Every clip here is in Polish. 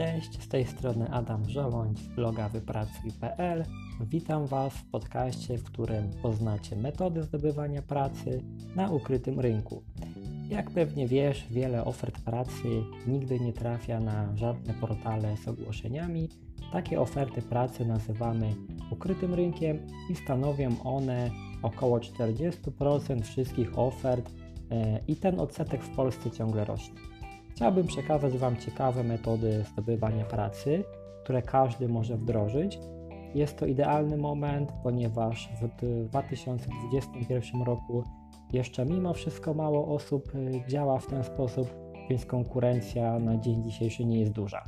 Cześć, z tej strony Adam Żołądź z bloga wypracuj.pl. Witam Was w podcaście, w którym poznacie metody zdobywania pracy na ukrytym rynku. Jak pewnie wiesz, wiele ofert pracy nigdy nie trafia na żadne portale z ogłoszeniami. Takie oferty pracy nazywamy ukrytym rynkiem i stanowią one około 40% wszystkich ofert e, i ten odsetek w Polsce ciągle rośnie. Chciałbym przekazać Wam ciekawe metody zdobywania pracy, które każdy może wdrożyć. Jest to idealny moment, ponieważ w 2021 roku jeszcze mimo wszystko mało osób y, działa w ten sposób, więc konkurencja na dzień dzisiejszy nie jest duża.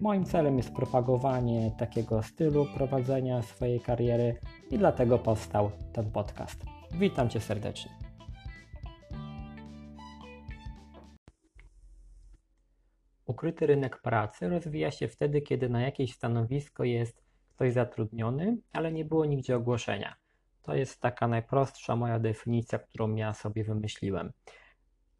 Moim celem jest propagowanie takiego stylu prowadzenia swojej kariery i dlatego powstał ten podcast. Witam Cię serdecznie. Ukryty rynek pracy rozwija się wtedy, kiedy na jakieś stanowisko jest ktoś zatrudniony, ale nie było nigdzie ogłoszenia. To jest taka najprostsza moja definicja, którą ja sobie wymyśliłem.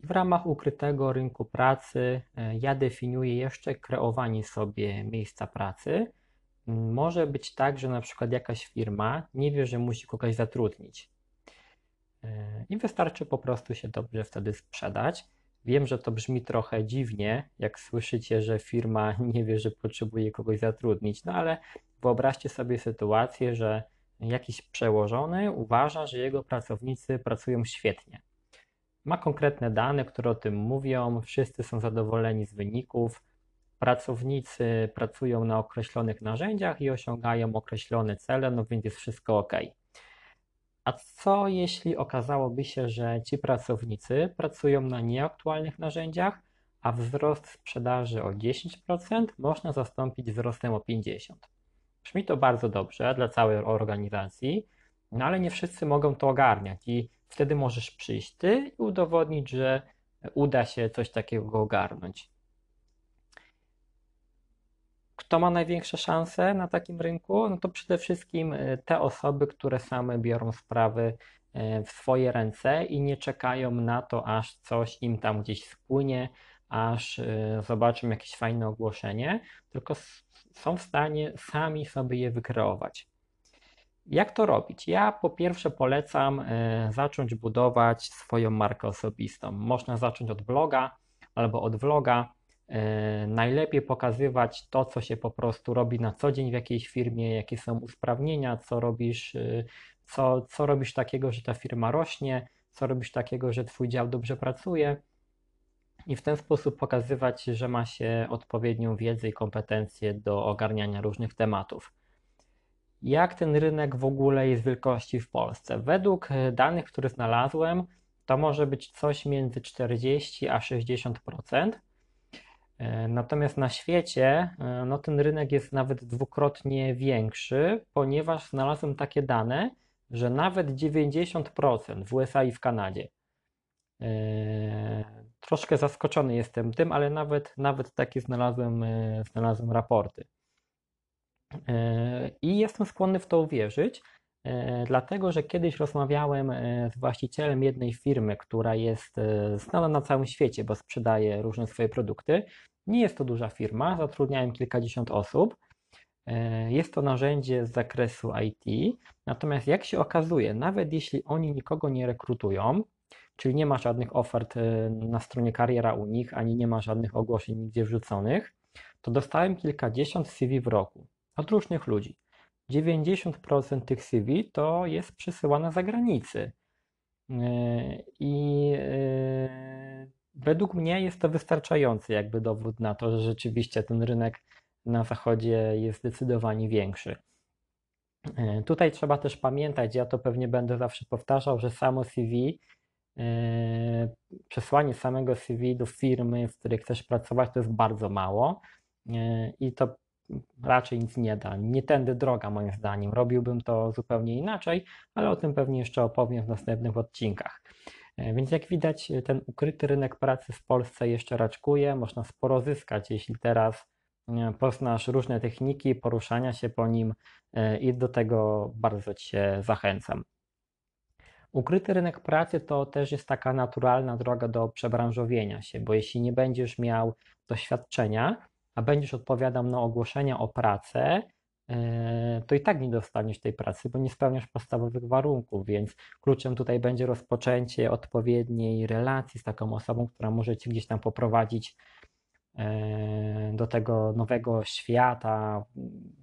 W ramach ukrytego rynku pracy e, ja definiuję jeszcze kreowanie sobie miejsca pracy. Może być tak, że na przykład jakaś firma nie wie, że musi kogoś zatrudnić. E, I wystarczy po prostu się dobrze wtedy sprzedać. Wiem, że to brzmi trochę dziwnie, jak słyszycie, że firma nie wie, że potrzebuje kogoś zatrudnić, no ale wyobraźcie sobie sytuację, że jakiś przełożony uważa, że jego pracownicy pracują świetnie. Ma konkretne dane, które o tym mówią, wszyscy są zadowoleni z wyników, pracownicy pracują na określonych narzędziach i osiągają określone cele, no więc jest wszystko ok. A co jeśli okazałoby się, że ci pracownicy pracują na nieaktualnych narzędziach, a wzrost sprzedaży o 10% można zastąpić wzrostem o 50%? Brzmi to bardzo dobrze dla całej organizacji, no ale nie wszyscy mogą to ogarniać i wtedy możesz przyjść ty i udowodnić, że uda się coś takiego ogarnąć. Kto ma największe szanse na takim rynku? No to przede wszystkim e, te osoby, które same biorą sprawy e, w swoje ręce i nie czekają na to, aż coś im tam gdzieś spłynie, aż e, zobaczą jakieś fajne ogłoszenie, tylko są w stanie sami sobie je wykreować. Jak to robić? Ja po pierwsze polecam zacząć budować swoją markę osobistą. Można zacząć od bloga albo od vloga najlepiej pokazywać to, co się po prostu robi na co dzień w jakiejś firmie, jakie są usprawnienia, co robisz, e, co, co robisz takiego, że ta firma rośnie, co robisz takiego, że Twój dział dobrze pracuje. I w ten sposób pokazywać, że ma się odpowiednią wiedzę i kompetencje do ogarniania różnych tematów. Jak ten rynek w ogóle jest wielkości w Polsce? Według danych, które znalazłem, to może być coś między 40 a 60%. E, natomiast na świecie e, no, ten rynek jest nawet dwukrotnie większy, ponieważ znalazłem takie dane, że nawet 90% w USA i w Kanadzie. E, troszkę zaskoczony jestem tym, ale nawet, nawet takie znalazłem, znalazłem raporty. I jestem skłonny w to uwierzyć, dlatego że kiedyś rozmawiałem z właścicielem jednej firmy, która jest znana na całym świecie, bo sprzedaje różne swoje produkty. Nie jest to duża firma, zatrudniałem kilkadziesiąt osób. E, jest to narzędzie z zakresu IT, natomiast jak się okazuje, nawet jeśli oni nikogo nie rekrutują, czyli nie ma żadnych ofert e, na stronie kariera u nich, ani nie ma żadnych ogłoszeń nigdzie wrzuconych, to dostałem kilkadziesiąt CV w roku od różnych ludzi. 90% tych CV to jest przesyłane za granicy. E, I Według mnie jest to wystarczający jakby dowód na to, że rzeczywiście ten rynek na zachodzie jest zdecydowanie większy. E, tutaj trzeba też pamiętać, ja to pewnie będę zawsze powtarzał, że samo CV, e, przesłanie samego CV do firmy, w której chcesz pracować, to jest bardzo mało e, i to raczej nic nie da. Nie tędy droga, moim zdaniem. Robiłbym to zupełnie inaczej, ale o tym pewnie jeszcze opowiem w następnych odcinkach. E, więc jak widać, e, ten ukryty rynek pracy w Polsce jeszcze raczkuje. Można sporo zyskać, jeśli teraz e, poznasz różne techniki poruszania się po nim i do tego bardzo Cię zachęcam. Ukryty rynek pracy to też jest taka naturalna droga do przebranżowienia się, bo jeśli nie będziesz miał doświadczenia, a będziesz odpowiadał na ogłoszenia o pracę, e, to i tak nie dostaniesz tej pracy, bo nie spełniasz podstawowych warunków, więc kluczem tutaj będzie rozpoczęcie odpowiedniej relacji z taką osobą, która może Cię gdzieś tam poprowadzić e, do tego nowego świata,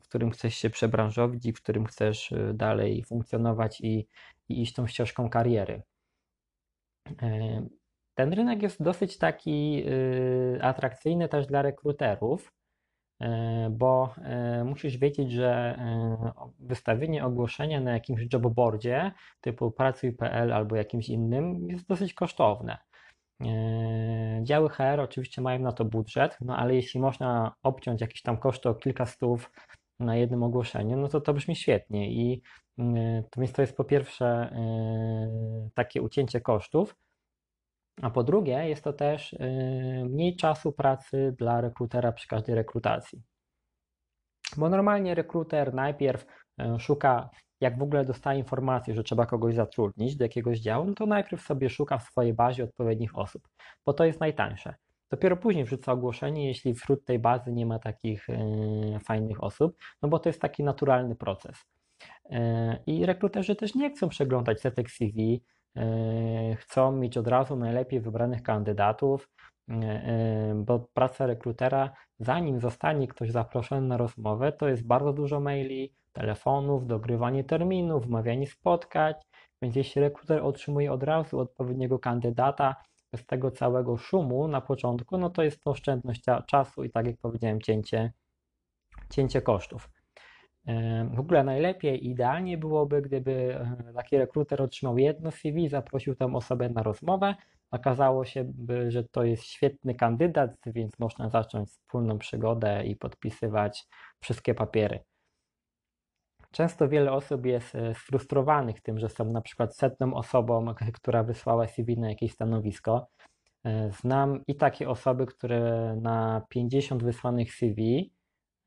w którym chcesz się przebranżowić i w którym chcesz e, dalej funkcjonować i, i iść tą ścieżką kariery. Ten rynek jest dosyć taki y, atrakcyjny też dla rekruterów, y, bo y, musisz wiedzieć, że wystawienie ogłoszenia na jakimś jobboardzie typu pracuj.pl albo jakimś innym jest dosyć kosztowne. Działy HR oczywiście mają na to budżet, no ale jeśli można obciąć jakieś tam koszty o kilka stów na jednym ogłoszeniu, no to to brzmi świetnie i to to jest po pierwsze takie ucięcie kosztów, a po drugie, jest to też y, mniej czasu pracy dla rekrutera przy każdej rekrutacji. Bo normalnie rekruter najpierw y, szuka, jak w ogóle dostaje informację, że trzeba kogoś zatrudnić do jakiegoś działu, no to najpierw sobie szuka w swojej bazie odpowiednich osób, bo to jest najtańsze. Dopiero później wrzuca ogłoszenie, jeśli wśród tej bazy nie ma takich y, fajnych osób, no bo to jest taki naturalny proces. I rekruterzy też nie chcą przeglądać setek CV, chcą mieć od razu najlepiej wybranych kandydatów, e, e, bo praca rekrutera, zanim zostanie ktoś zaproszony na rozmowę, to jest bardzo dużo maili, telefonów, dogrywanie terminów, wmawianie spotkań, więc jeśli rekruter otrzymuje od razu odpowiedniego kandydata bez tego całego szumu na początku, no to jest to oszczędność czasu i tak jak powiedziałem, cięcie, cięcie kosztów. W ogóle najlepiej, idealnie byłoby, gdyby e, taki rekruter otrzymał jedno CV, zaprosił tę osobę na rozmowę. Okazało się, że to jest świetny kandydat, więc można zacząć wspólną przygodę i podpisywać wszystkie papiery. Często wiele osób jest e, sfrustrowanych tym, że są na przykład setną osobą, która wysłała CV na jakieś stanowisko. E, znam i takie osoby, które na 50 wysłanych CV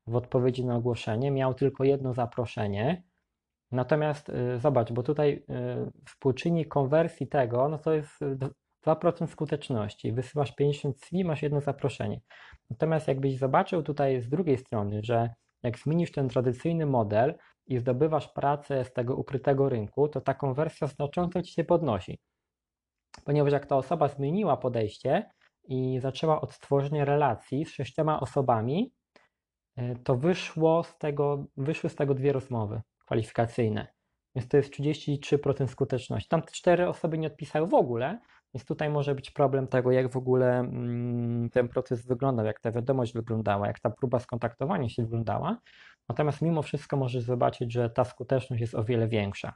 w odpowiedzi na ogłoszenie miał tylko jedno zaproszenie. Natomiast y, zobacz, bo tutaj y, współczynnik konwersji tego, no to jest 2% skuteczności. Wysyłasz 50 CV, masz jedno zaproszenie. Natomiast jakbyś zobaczył tutaj z drugiej strony, że jak zmienisz ten tradycyjny model i zdobywasz pracę z tego ukrytego rynku, to ta konwersja znacząco ci się podnosi. Ponieważ jak ta osoba zmieniła podejście i zaczęła od stworzenia relacji z sześcioma osobami, to wyszło z tego, wyszły z tego dwie rozmowy kwalifikacyjne. Więc to jest 33% skuteczności. Tam cztery osoby nie odpisały w ogóle, więc tutaj może być problem tego, jak w ogóle mm, ten proces wyglądał, jak ta wiadomość wyglądała, jak ta próba skontaktowania się wyglądała. Natomiast mimo wszystko możesz zobaczyć, że ta skuteczność jest o wiele większa.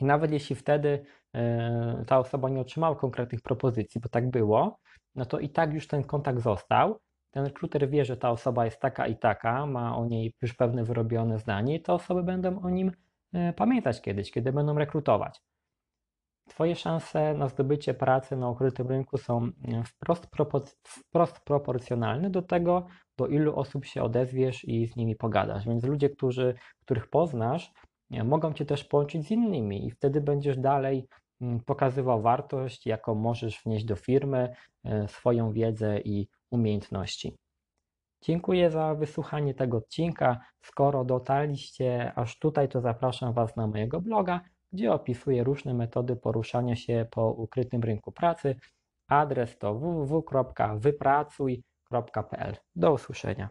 I nawet jeśli wtedy e, ta osoba nie otrzymała konkretnych propozycji, bo tak było, no to i tak już ten kontakt został ten rekruter wie, że ta osoba jest taka i taka, ma o niej już pewne wyrobione zdanie i te osoby będą o nim e, pamiętać kiedyś, kiedy będą rekrutować. Twoje szanse na zdobycie pracy na ukrytym rynku są e, wprost, wprost proporcjonalne do tego, do ilu osób się odezwiesz i z nimi pogadasz. Więc ludzie, którzy, których poznasz, e, mogą cię też połączyć z innymi i wtedy będziesz dalej mm, pokazywał wartość, jaką możesz wnieść do firmy, swoją wiedzę i umiejętności. Dziękuję za wysłuchanie tego odcinka. Skoro dotarliście aż tutaj, to zapraszam Was na mojego bloga, gdzie opisuję różne metody poruszania się po ukrytym rynku pracy. Adres to www.wypracuj.pl. Do usłyszenia.